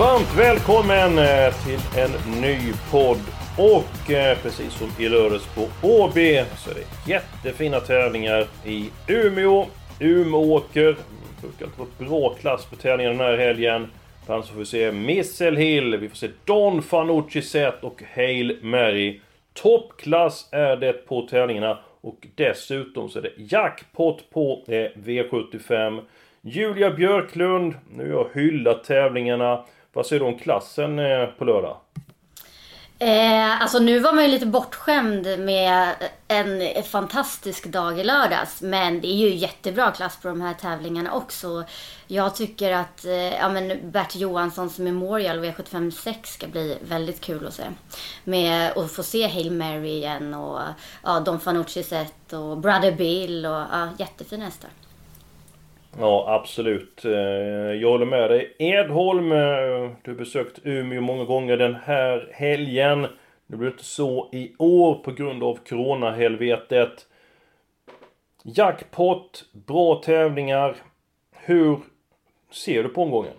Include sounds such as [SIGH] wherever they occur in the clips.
Varmt välkommen eh, till en ny podd. Och eh, precis som i lördags på AB så är det jättefina tävlingar i Umeå, Umeåker. Det brukar alltid vara bra klass på tävlingarna den här helgen. Bland så får vi se Missel Hill, vi får se Don Fanucci Zet och Hail Mary. Toppklass är det på tävlingarna. Och dessutom så är det jackpot på eh, V75. Julia Björklund, nu har jag hyllat tävlingarna. Vad säger du om klassen eh, på lördag? Eh, alltså nu var man ju lite bortskämd med en fantastisk dag i lördags. Men det är ju jättebra klass på de här tävlingarna också. Jag tycker att eh, ja, men Bert Johanssons Memorial V756 ska bli väldigt kul att se. Med att få se Hail Mary igen och ja, Don Fanucci set och Brother Bill och ja, jättefina hästar. Ja, absolut. Eh, jag håller med dig. Edholm, eh, du har besökt Umeå många gånger den här helgen. Det blir inte så i år på grund av coronahelvetet. Jackpot, bra tävlingar. Hur ser du på omgången?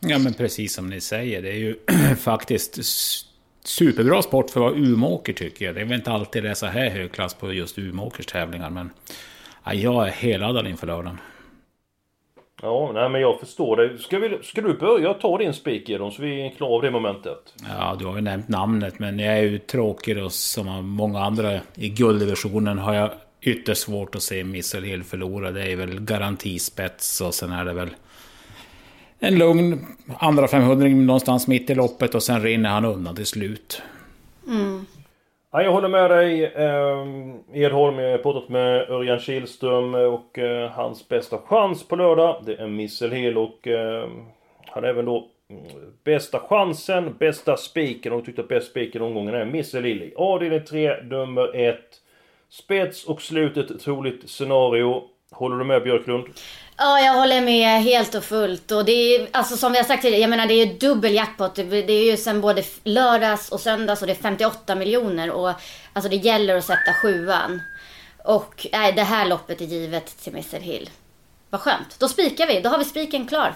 Ja, men precis som ni säger. Det är ju [CLEARS THROAT] faktiskt superbra sport för att vara Umeåker tycker jag. Det är väl inte alltid det är så här hög klass på just Umeåkers tävlingar, men ja, jag är heladdad inför lördagen. Ja, nej men jag förstår det. Ska, vi, ska du börja ta din spik Edon så vi är klara av det momentet? Ja, du har ju nämnt namnet men jag är ju tråkig och som många andra i gulddivisionen har jag ytterst svårt att se Missile Hill förlora. Det är väl garantispets och sen är det väl en lugn andra 500 någonstans mitt i loppet och sen rinner han undan till slut. Mm. Ja, jag håller med dig. Ehm, Edholm, jag har pratat med Örjan Kihlström och eh, hans bästa chans på lördag, det är Missel Hill och ehm, han är även då mm, bästa chansen, bästa spiken och tyckte att bäst spiken omgången är Missel Hill. Avdelning 3, nummer 1. Spets och slutet troligt scenario. Håller du med Björklund? Ja, jag håller med helt och fullt. Och det är, alltså som vi har sagt tidigare, jag menar det är dubbel jackpot. Det är ju sen både lördags och söndags och det är 58 miljoner. Och alltså det gäller att sätta sjuan. Och nej, det här loppet är givet till Mr Hill. Vad skönt. Då spikar vi. Då har vi spiken klar.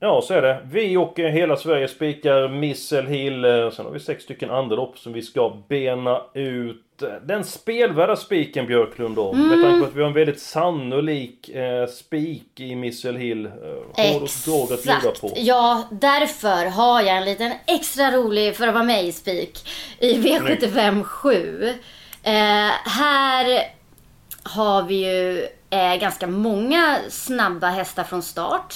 Ja, så är det. Vi och eh, hela Sverige spikar Missel Hill. Sen har vi sex stycken andra lopp som vi ska bena ut. Den spelvärda spiken Björklund då. Mm. Med tanke på att vi har en väldigt sannolik eh, spik i Missel Hill. Eh, drag att bjuda på? Ja, därför har jag en liten extra rolig för att vara med i spik. I V75 7. Eh, här har vi ju eh, ganska många snabba hästar från start.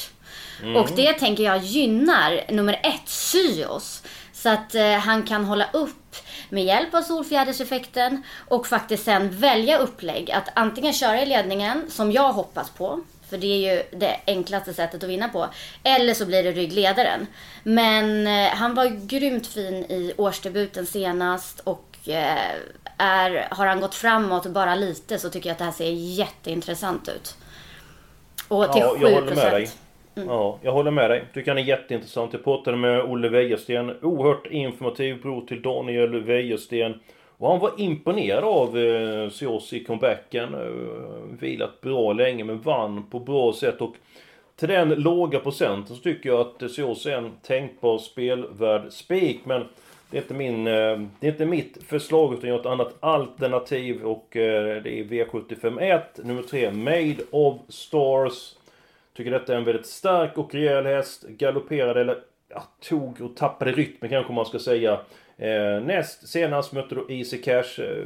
Mm. Och det tänker jag gynnar nummer ett, Syos. Så att eh, han kan hålla upp med hjälp av solfjäderseffekten och faktiskt sen välja upplägg. Att antingen köra i ledningen, som jag hoppas på. För det är ju det enklaste sättet att vinna på. Eller så blir det ryggledaren. Men eh, han var grymt fin i årsdebuten senast och eh, är, har han gått framåt bara lite så tycker jag att det här ser jätteintressant ut. Och till ja, 7%. Jag håller med dig. Mm. Ja, jag håller med dig. Tycker han är jätteintressant. Jag pratade med Olle Wäjersten. Oerhört informativ bror till Daniel Wäjersten. Och han var imponerad av eh, Sios i comebacken. Eh, vilat bra länge men vann på bra sätt. Och till den låga procenten så tycker jag att Sios är en tänkbar spelvärd spik. Men det är inte min... Eh, det är inte mitt förslag utan jag har ett annat alternativ. Och eh, det är V751 nummer 3 Made of Stars. Tycker detta är en väldigt stark och rejäl häst. Galopperade, eller ja, tog och tappade rytmen kanske man ska säga. Eh, näst senast mötte då Easy Cash. Eh,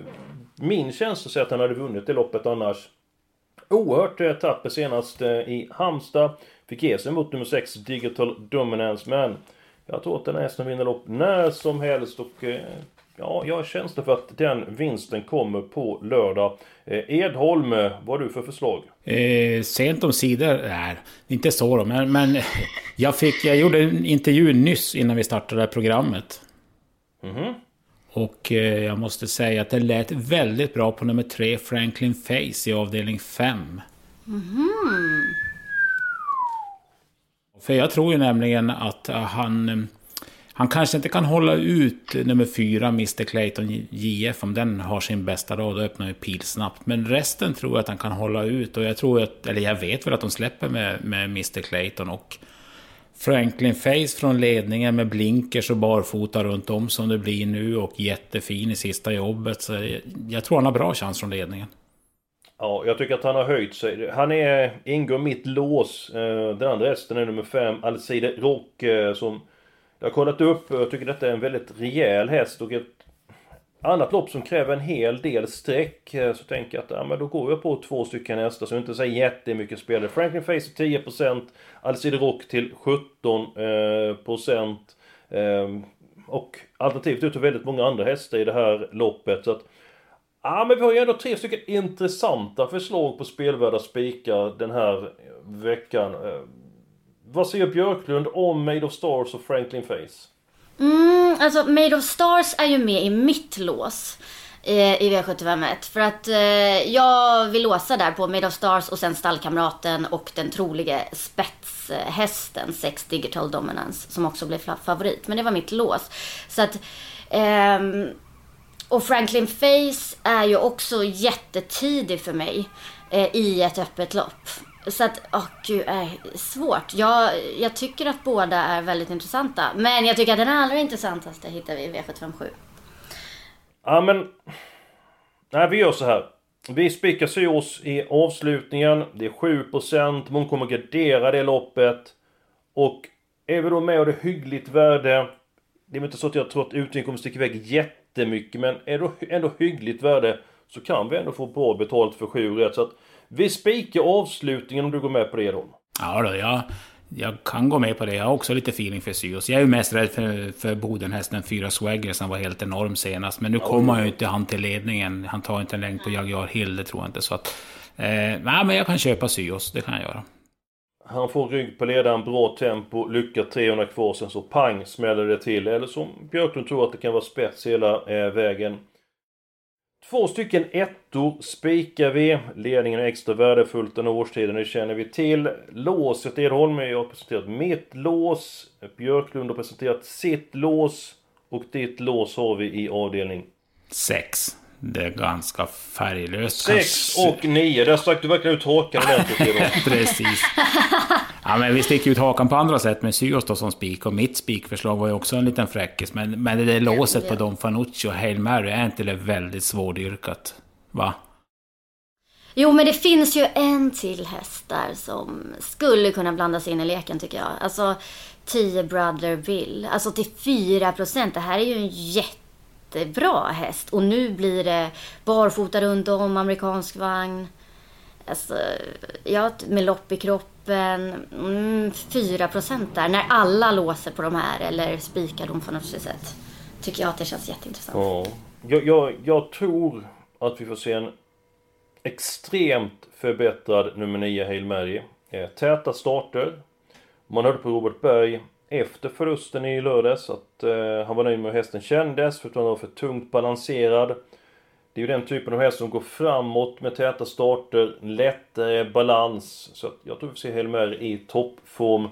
min känsla säger att han hade vunnit det loppet annars. Oerhört eh, tapper senast eh, i Halmstad. Fick ge sig mot nummer 6 Digital Dominance men jag tror att den här hästen vinner lopp när som helst och eh, ja, jag har känsla för att den vinsten kommer på lördag. Eh, Edholm, vad har du för förslag? Eh, sent om sidor, nej, inte så då, men, men [LAUGHS] jag, fick, jag gjorde en intervju nyss innan vi startade det här programmet. Mhm. Och eh, jag måste säga att det lät väldigt bra på nummer tre, Franklin Face i avdelning 5. För jag tror ju nämligen att eh, han... Han kanske inte kan hålla ut nummer fyra, Mr Clayton JF, om den har sin bästa dag, då öppnar ju pil snabbt. Men resten tror jag att han kan hålla ut och jag tror att, eller jag vet väl att de släpper med, med Mr Clayton och Franklin Face från ledningen med blinkers och barfota runt om som det blir nu och jättefin i sista jobbet. Så jag, jag tror han har bra chans från ledningen. Ja, jag tycker att han har höjt sig. Han är, ingår mitt lås. Eh, den andra hästen är nummer 5, Alcide Rock, eh, som jag har kollat upp. och Jag tycker detta är en väldigt rejäl häst och ett annat lopp som kräver en hel del streck. Eh, så tänker jag att ja, men då går jag på två stycken hästar som inte säger jättemycket spelare. Franklin Face till 10%, Alcide Rock till 17%. eh, procent. Eh, Och alternativt utav väldigt många andra hästar i det här loppet. Så att Ja men vi har ju ändå tre stycken intressanta förslag på spelvärda spikar den här veckan. Eh, vad säger Björklund om Made of Stars och Franklin Face? Mm, alltså Made of Stars är ju med i mitt lås eh, i V751. För att eh, jag vill låsa där på Made of Stars och sen stallkamraten och den troliga spetshästen Sex Digital Dominance som också blev favorit. Men det var mitt lås. Så att... eh, och Franklin Face är ju också jättetidig för mig eh, i ett öppet lopp. Så att, åh gud, är svårt. Jag, jag tycker att båda är väldigt intressanta. Men jag tycker att den allra intressantaste hittar vi i V757. Ja men... Nej vi gör så här. Vi spikar oss i avslutningen. Det är 7%. Hon kommer gardera det loppet. Och är vi då med och det är hyggligt värde. Det är väl inte så att jag tror att utdelningen kommer sticka iväg jätte jättemycket. Men är det ändå hyggligt värde. Så kan vi ändå få bra betalt för 7 rätt. Så att vi spikar avslutningen om du går med på det då. Ja då, jag, jag kan gå med på det. Jag har också lite feeling för Syos. Jag är ju mest rädd för, för Bodenhästen 4 Swagger som var helt enorm senast. Men nu kommer han ju inte han till ledningen. Han tar inte en längd på Jaguar Hill, det tror jag inte. Så att, eh, nej, men jag kan köpa Syos, det kan jag göra. Han får rygg på ledaren, bra tempo, lycka 300 kvar, sen så pang smäller det till. Eller som Björklund tror att det kan vara spets hela eh, vägen. Två stycken ettor spikar vi. Ledningen är extra värdefullt den här årstiden, det känner vi till. Låset Edholm, jag har presenterat mitt lås. Björklund har presenterat sitt lås. Och ditt lås har vi i avdelning 6. Det är ganska färglöst. 6 kanske. och 9. Där stack du verkligen ut hakan ordentligt. [LAUGHS] Precis. Ja, men vi sticker ut hakan på andra sätt med Syos då som spik. Och mitt spikförslag var ju också en liten fräckis. Men, men det där låset på Don Fanucci och Hail Mary, är inte det väldigt svårdyrkat? Va? Jo, men det finns ju en till häst där som skulle kunna blandas in i leken tycker jag. Alltså 10 Brother Bill. Alltså till 4 procent. Det här är ju en jättebra häst. Och nu blir det barfota runt om, amerikansk vagn. Alltså, ja, med lopp i kroppen. Mm, 4 procent där. När alla låser på de här eller spikar dem på något sätt. Tycker jag att det känns jätteintressant. Ja. Jag, jag, jag tror att vi får se en extremt förbättrad nummer 9 Hail Mary. Eh, täta starter. Man hörde på Robert Berg efter förlusten i lördags att eh, han var nöjd med hur hästen kändes för att han var för tungt balanserad. Det är ju den typen av häst som går framåt med täta starter, lättare balans. Så att jag tror vi får se Helmer i toppform.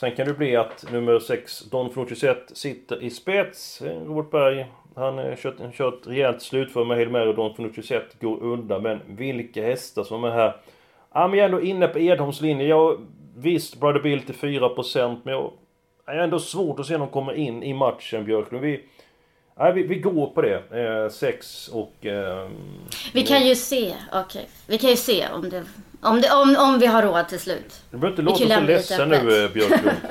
Sen kan det bli att nummer 6, Don Fnucci sitter i spets. Robert Berg, han har kört, kört rejält slutför med Helmer och Don Fnucci går undan. Men vilka hästar som är här. Ja, men jag är ändå inne på Edholms linje. Jag, visst, Brother Bill till 4% men jag, jag är ändå svårt att se om de kommer in i matchen, Björklund. Vi, nej, vi, vi går på det. 6 och... ehm, Vi kan ju se, okej. Vi kan ju se om det, om, det, om, om vi har råd till slut. Du behöver inte låta så ledsen nu eh, Björklund. [LAUGHS]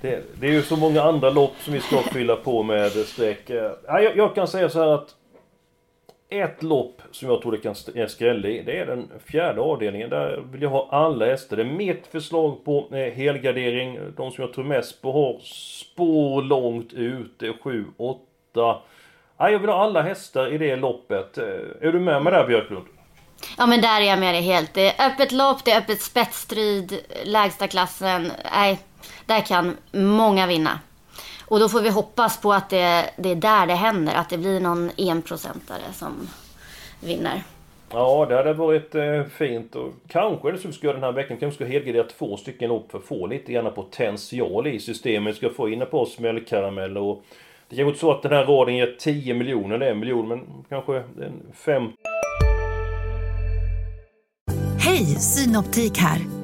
Det, det är ju så många andra lopp som vi ska fylla på med streck. Eh, ja, Jag, jag kan säga så här att ett lopp som jag tror det kan st- eh, är skräll i, det är den fjärde avdelningen. Där vill jag ha alla hästar. Det är mitt förslag på eh, helgardering. De som jag tror mest på har spår långt ut. Det är 7, 8. Nej, jag vill ha alla hästar i det loppet. Eh, är du med mig där Björklund? Ja men där är jag med dig helt. Det är öppet lopp, det är öppet spetsstrid, lägsta klassen. Nej, där kan många vinna. Och då får vi hoppas på att det, det är där det händer, att det blir någon enprocentare som vinner. Ja, det hade varit eh, fint och kanske det som vi ska göra den här veckan, kanske ska helgardera två stycken upp för att få lite grann potential i systemet. Vi ska få in ett par smällkarameller och det kanske inte så att den här raden ger 10 miljoner eller en miljon, men kanske en fem... Hej, Synoptik här!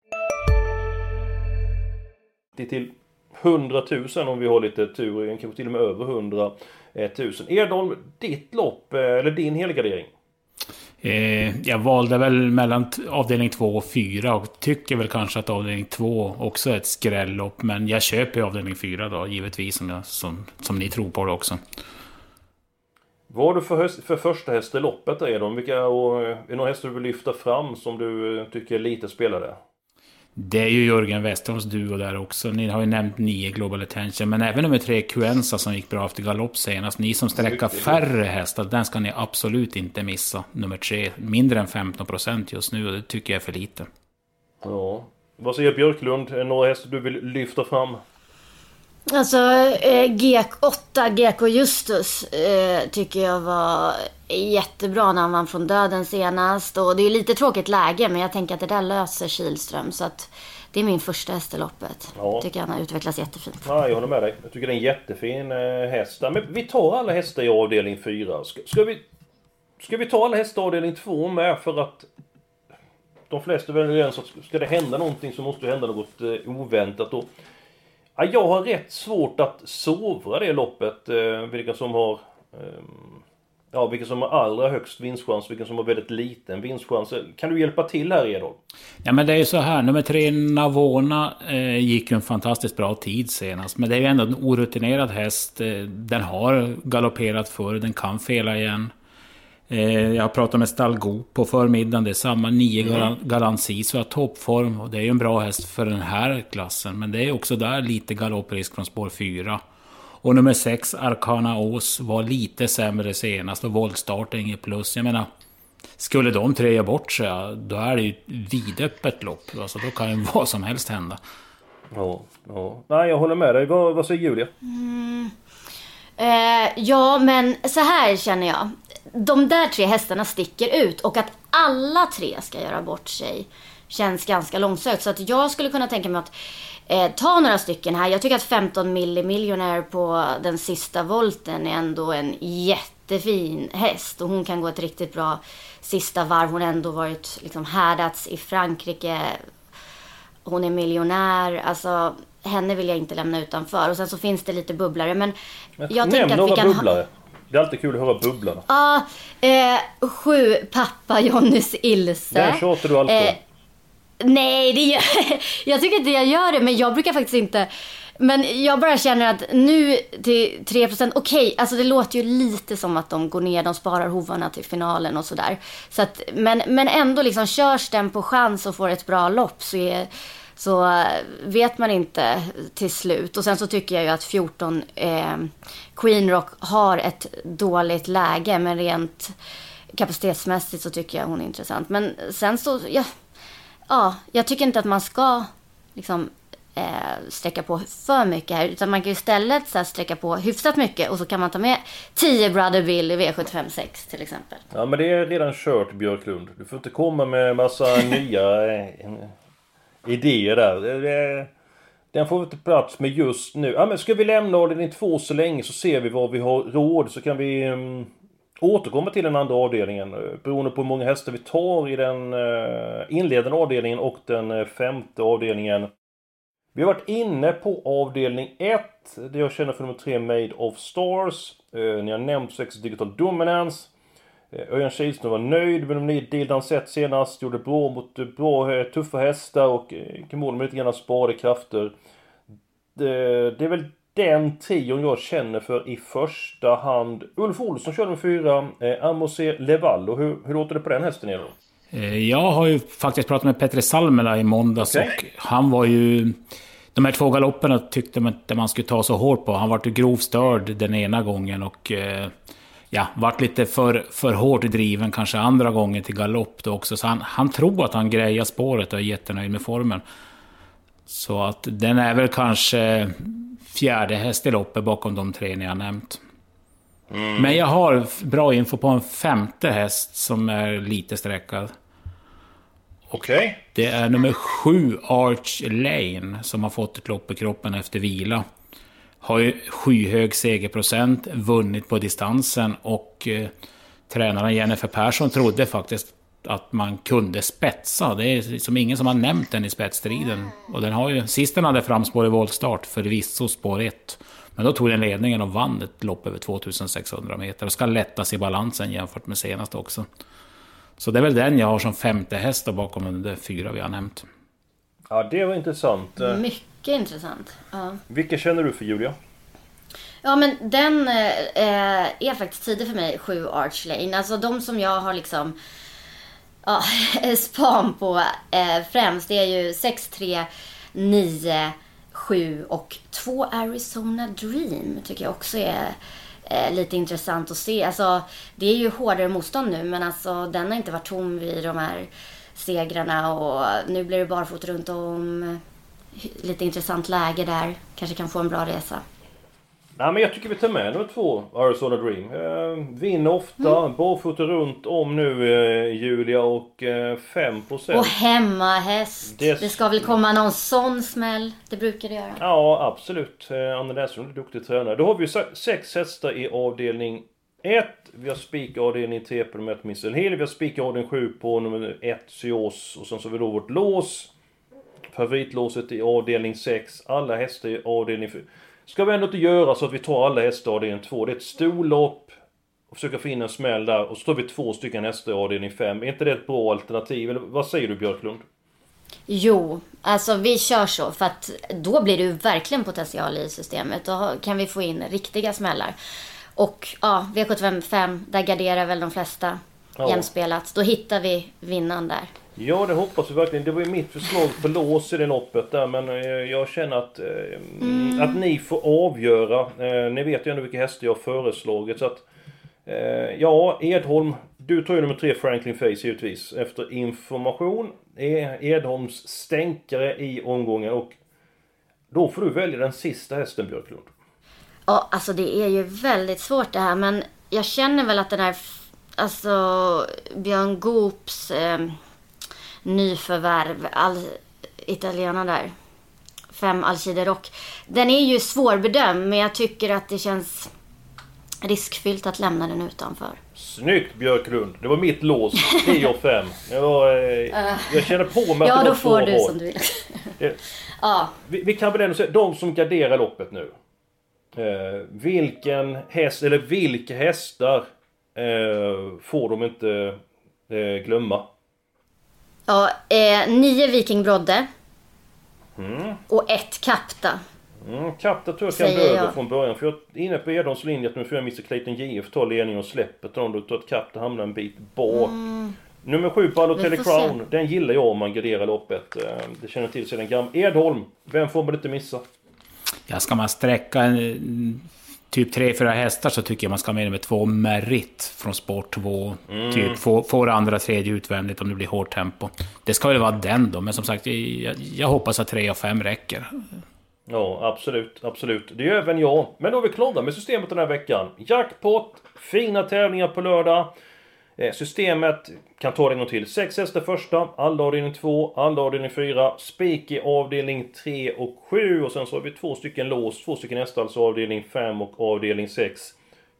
Till 100 000 om vi har lite tur, kanske till och med över 100 000. Edholm, ditt lopp, eh, eller din helgardering? Eh, jag valde väl mellan avdelning 2 och 4 och tycker väl kanske att avdelning 2 också är ett skrällopp. Men jag köper avdelning 4 då, givetvis, som, jag, som, som ni tror på det också. Vad har du för, höst, för första häst i loppet är de? Vilka, och, är det några hästar du vill lyfta fram som du eh, tycker är lite spelade? Det är ju Jörgen Westerholms duo där också. Ni har ju nämnt nio Global Attention. Men även nummer tre Cuenza som gick bra efter galopp senast. Ni som sträcker färre hästar, den ska ni absolut inte missa. Nummer tre. Mindre än 15 procent just nu och det tycker jag är för lite. Ja. Vad säger Björklund? Är det några hästar du vill lyfta fram? Alltså eh, G8, GK Justus eh, tycker jag var jättebra när han vann från döden senast. Och det är lite tråkigt läge men jag tänker att det där löser Kilström. Så att det är min första häst i loppet. Ja. Tycker han har utvecklats jättefint. Ja, jag håller med dig. Jag tycker det är en jättefin eh, häst. Men vi tar alla hästar i avdelning 4. Ska, ska, vi, ska vi ta alla hästar i avdelning 2 med för att de flesta är väl överens att ska det hända någonting så måste det hända något eh, oväntat. Och Ja, jag har rätt svårt att sovra det loppet. Eh, vilka som har... Eh, ja, vilka som har allra högst vinstchans, vilka som har väldigt liten vinstchans. Kan du hjälpa till här Edolf? Ja men det är ju så här, nummer tre Navona eh, gick ju en fantastiskt bra tid senast. Men det är ju ändå en orutinerad häst. Eh, den har galopperat förr, den kan fela igen. Eh, jag har pratat med Stalgo på förmiddagen. Det är samma 9 mm. garanti, så toppform. Och det är ju en bra häst för den här klassen. Men det är också där lite galopprisk från spår 4. Och nummer 6, Arkana Ås, var lite sämre senast. Och voltstart är inget plus. Jag menar, skulle de tre göra bort sig, då är det ju ett vidöppet lopp. Alltså, då kan ju [LAUGHS] vad som helst hända. Ja, ja. Nej, jag håller med dig. Vad, vad säger Julia? Mm. Eh, ja, men så här känner jag de där tre hästarna sticker ut och att alla tre ska göra bort sig känns ganska långsökt. Så att jag skulle kunna tänka mig att eh, ta några stycken här. Jag tycker att 15 millimiljonär på den sista volten är ändå en jättefin häst och hon kan gå ett riktigt bra sista varv. Hon har ändå varit liksom härdats i Frankrike. Hon är miljonär. Alltså, henne vill jag inte lämna utanför. Och sen så finns det lite bubblare. Men, men jag tänker att vi kan bubblare. Det är alltid kul att höra bubblarna. Ja, eh, sju pappa Jonnys Ilse. Den tjatar du alltid eh, Nej, det gör, [LAUGHS] jag tycker inte jag gör det, men jag brukar faktiskt inte men jag bara känner att nu till 3%, okej, okay, alltså det låter ju lite som att de går ner, de sparar hovarna till finalen och sådär. Så att, men, men ändå liksom, körs den på chans och får ett bra lopp så är så eh, vet man inte till slut. Och sen så tycker jag ju att 14 eh, Queen Rock har ett dåligt läge. Men rent kapacitetsmässigt så tycker jag hon är intressant. Men sen så, ja, ja jag tycker inte att man ska liksom eh, sträcka på för mycket här. Utan man kan ju istället så här, sträcka på hyfsat mycket och så kan man ta med 10 Brother Bill i V756 till exempel. Ja men det är redan kört Björklund. Du får inte komma med massa [LAUGHS] nya eh, idéer där. Den får vi inte plats med just nu. Ja, men ska vi lämna avdelning två så länge så ser vi vad vi har råd så kan vi um, återkomma till den andra avdelningen. Beroende på hur många hästar vi tar i den uh, inledande avdelningen och den uh, femte avdelningen. Vi har varit inne på avdelning 1. Det jag känner för nummer 3 Made of Stars. Uh, ni har nämnt 6 Digital Dominance. Eh, Örjan Kihlström var nöjd med de deal han sett senast. Gjorde bra mot eh, bra, eh, tuffa hästar och eh, förmodligen med lite grann sparade krafter. Det, det är väl den trion jag känner för i första hand. Ulf Olsson körde med fyra. Eh, Amose Levallo. Hur, hur låter det på den hästen Edo? Jag har ju faktiskt pratat med Petre Salmela i måndags Okej. och han var ju... De här två galopperna tyckte man inte man skulle ta så hårt på. Han var ju grovt störd den ena gången och... eh, Ja, vart lite för, för hårt driven kanske andra gången till galopp då också. Så han, han tror att han grejar spåret och är jättenöjd med formen. Så att den är väl kanske fjärde häst i loppet bakom de tre ni har nämnt. Men jag har bra info på en femte häst som är lite sträckad. Okej. Det är nummer sju, Arch Lane, som har fått ett lopp i kroppen efter vila. Har ju skyhög segerprocent, vunnit på distansen och eh, tränaren Jennifer Persson trodde faktiskt att man kunde spetsa. Det är som ingen som har nämnt den i spetsstriden. Och den har ju, sist den hade framspår i voltstart, förvisso spår 1. Men då tog den ledningen och vann ett lopp över 2600 meter. Och ska lättas i balansen jämfört med senast också. Så det är väl den jag har som femte häst bakom de fyra vi har nämnt. Ja, det var intressant. Eh, Mycket intressant. Ja. Vilka känner du för Julia? Ja men den eh, är faktiskt tidig för mig, 7 Arch Lane. Alltså de som jag har liksom ja, [LAUGHS] span på eh, främst det är ju 6, 3, 9, 7 och 2 Arizona Dream tycker jag också är eh, lite intressant att se. Alltså det är ju hårdare motstånd nu men alltså den har inte varit tom vid de här segrarna och nu blir det barfota runt om. Lite intressant läge där. Kanske kan få en bra resa. Nej men jag tycker vi tar med nummer två, Arizona Dream. Eh, vinner ofta, Mm. barfota runt om nu eh, Julia och eh, 5%. Och hemmahäst. Det- Det... ska väl komma någon sån smäll. Det brukar det göra. Ja absolut. Eh, Anna Näslund är duktig tränare. Då har vi se- sex hästar i avdelning 1. Vi har spik avdelning 3 på nummer 1 Missile Hill. Vi har spik avdelning 7 på nummer 1 Syos. Och sen så har vi då vårt lås. Favoritlåset i avdelning 6. Alla hästar i avdelning 4. Ska vi ändå inte göra så att vi tar alla hästar i avdelning 2. Det är ett storlopp. Och försöka få in en smäll där. Och så tar vi två stycken hästar i avdelning 5. Är inte det ett bra alternativ? Eller vad säger du Björklund? Jo, alltså vi kör så. För att då blir det ju verkligen potential i systemet. Då kan vi få in riktiga smällar. Och ja, V755, där garderar väl de flesta Ja. jämspelat. Då hittar vi vinnaren där. Ja, det hoppas vi verkligen. Det var ju mitt förslag för lås i det loppet där, men eh, jag känner att, eh, Mm. att ni får avgöra. Eh, ni vet ju ändå vilka hästar jag har föreslagit. Så att, ja, Edholm. Du tar ju nummer tre, Franklin Face givetvis. Efter information. Är Edholms stänkare i omgången och då får du välja den sista hästen Björklund. Ja, alltså det är ju väldigt svårt det här. Men jag känner väl att den här, alltså Björn Goops eh, nyförvärv, all, italienaren där. Fem Alcide Rock. Den är ju svårbedömd, men jag tycker att det känns riskfyllt att lämna den utanför. Snyggt Björklund! Det var mitt lås. 10 och 5. Jag, känner på mig att Ja, det då får du val. som du vill. Det- [LAUGHS] ja, Vi, vi kan väl ändå säga, de som garderar loppet nu. Eh, vilken häst, eller vilka hästar eh, får de inte eh, glömma? Ja eh, nio Viking Brodde. Mm. Och ett Kapta. Mm, Kapta tror jag kan Säger dö över jag. från början. För jag är inne på Edholms linje att nu får jag Mr Clayton JF ta ledningen och dem. Då tror jag att Kapta hamnar en bit bak. Nummer sju, Balotelli Mm. Får se. Crown. Den gillar jag om man garderar loppet. Eh, det känner till sedan gammalt. Edholm, vem får man inte missa? Ja, ska man sträcka typ tre, fyra hästar så tycker jag man ska ha med nummer två, Merit från sport 2. Typ får, får andra, tredje utvändigt om det blir hårt tempo. Det ska väl vara den då, men som sagt, jag, jag hoppas att tre och fem räcker. Ja, absolut, absolut. Det gör även jag. Men då är vi klara med systemet den här veckan. Jackpot, fina tävlingar på lördag. Eh, Systemet, kan ta det till. 6 hästar första, alla avdelning 2, alla avdelning 4, spik i avdelning 3 och 7 och sen så har vi två stycken lås, två stycken hästar, alltså avdelning 5 och avdelning 6.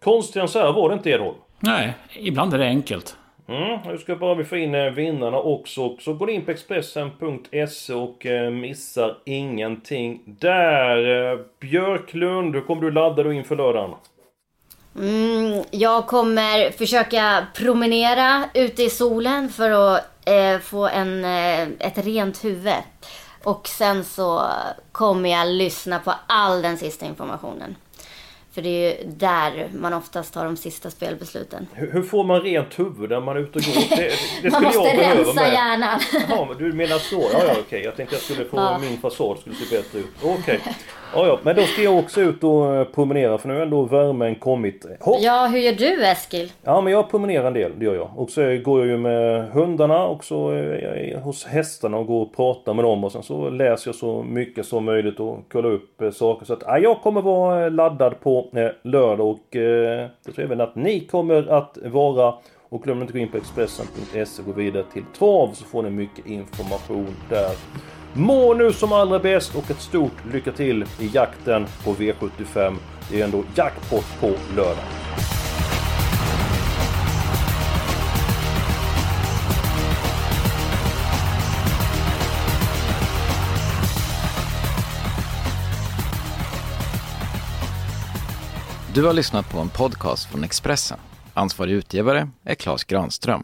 Konstigare än så här var det inte Edholm. Nej, ibland är det enkelt. Mm, nu ska bara vi få in eh, vinnarna också. Så går in på Expressen.se och eh, missar ingenting där. Björklund, hur kommer du ladda då inför lördagen? Mm, jag kommer försöka promenera ute i solen för att eh, få en, eh, ett rent huvud. Och sen så kommer jag lyssna på all den sista informationen. För det är ju där man oftast tar de sista spelbesluten. Hur, hur får man rent huvud när man är ute och går? Det, det [LAUGHS] Man måste rensa med. hjärnan. Jaha, men du menar så? Ja, ja okej. Jag tänkte jag skulle få Ja. min fasad skulle se bättre ut. Okej. [LAUGHS] Ja, ja. Men då ska jag också ut och eh, promenera för nu har ändå värmen kommit. Hopp. Ja, hur gör du Eskil? Ja, men jag promenerar en del, det gör jag. Och så går jag ju med hundarna och så är jag hos hästarna och går och pratar med dem och sen så läser jag så mycket som möjligt och kollar upp eh, saker. Så att ja, jag kommer vara eh, laddad på eh, lördag och eh, det tror jag även att ni kommer att vara. Och glöm inte att gå in på Expressen.se och gå vidare till Trav så får ni mycket information där. Må nu som allra bäst och ett stort lycka till i jakten på V75. Det är ändå jackpot på lördag. Du har lyssnat på en podcast från Expressen. Ansvarig utgivare är Klas Granström.